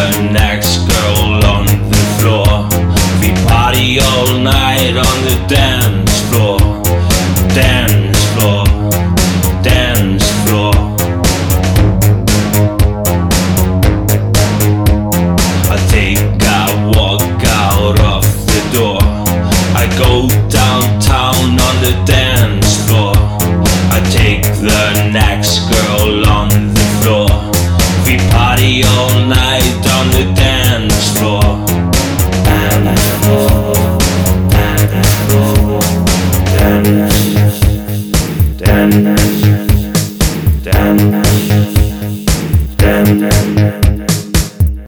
the next girl on the floor. We party all night on the dance floor. Dance floor. Dance floor. I take a walk out of the door. I go downtown on the dance floor. I take the next girl on the floor dance, dance, dance, dance.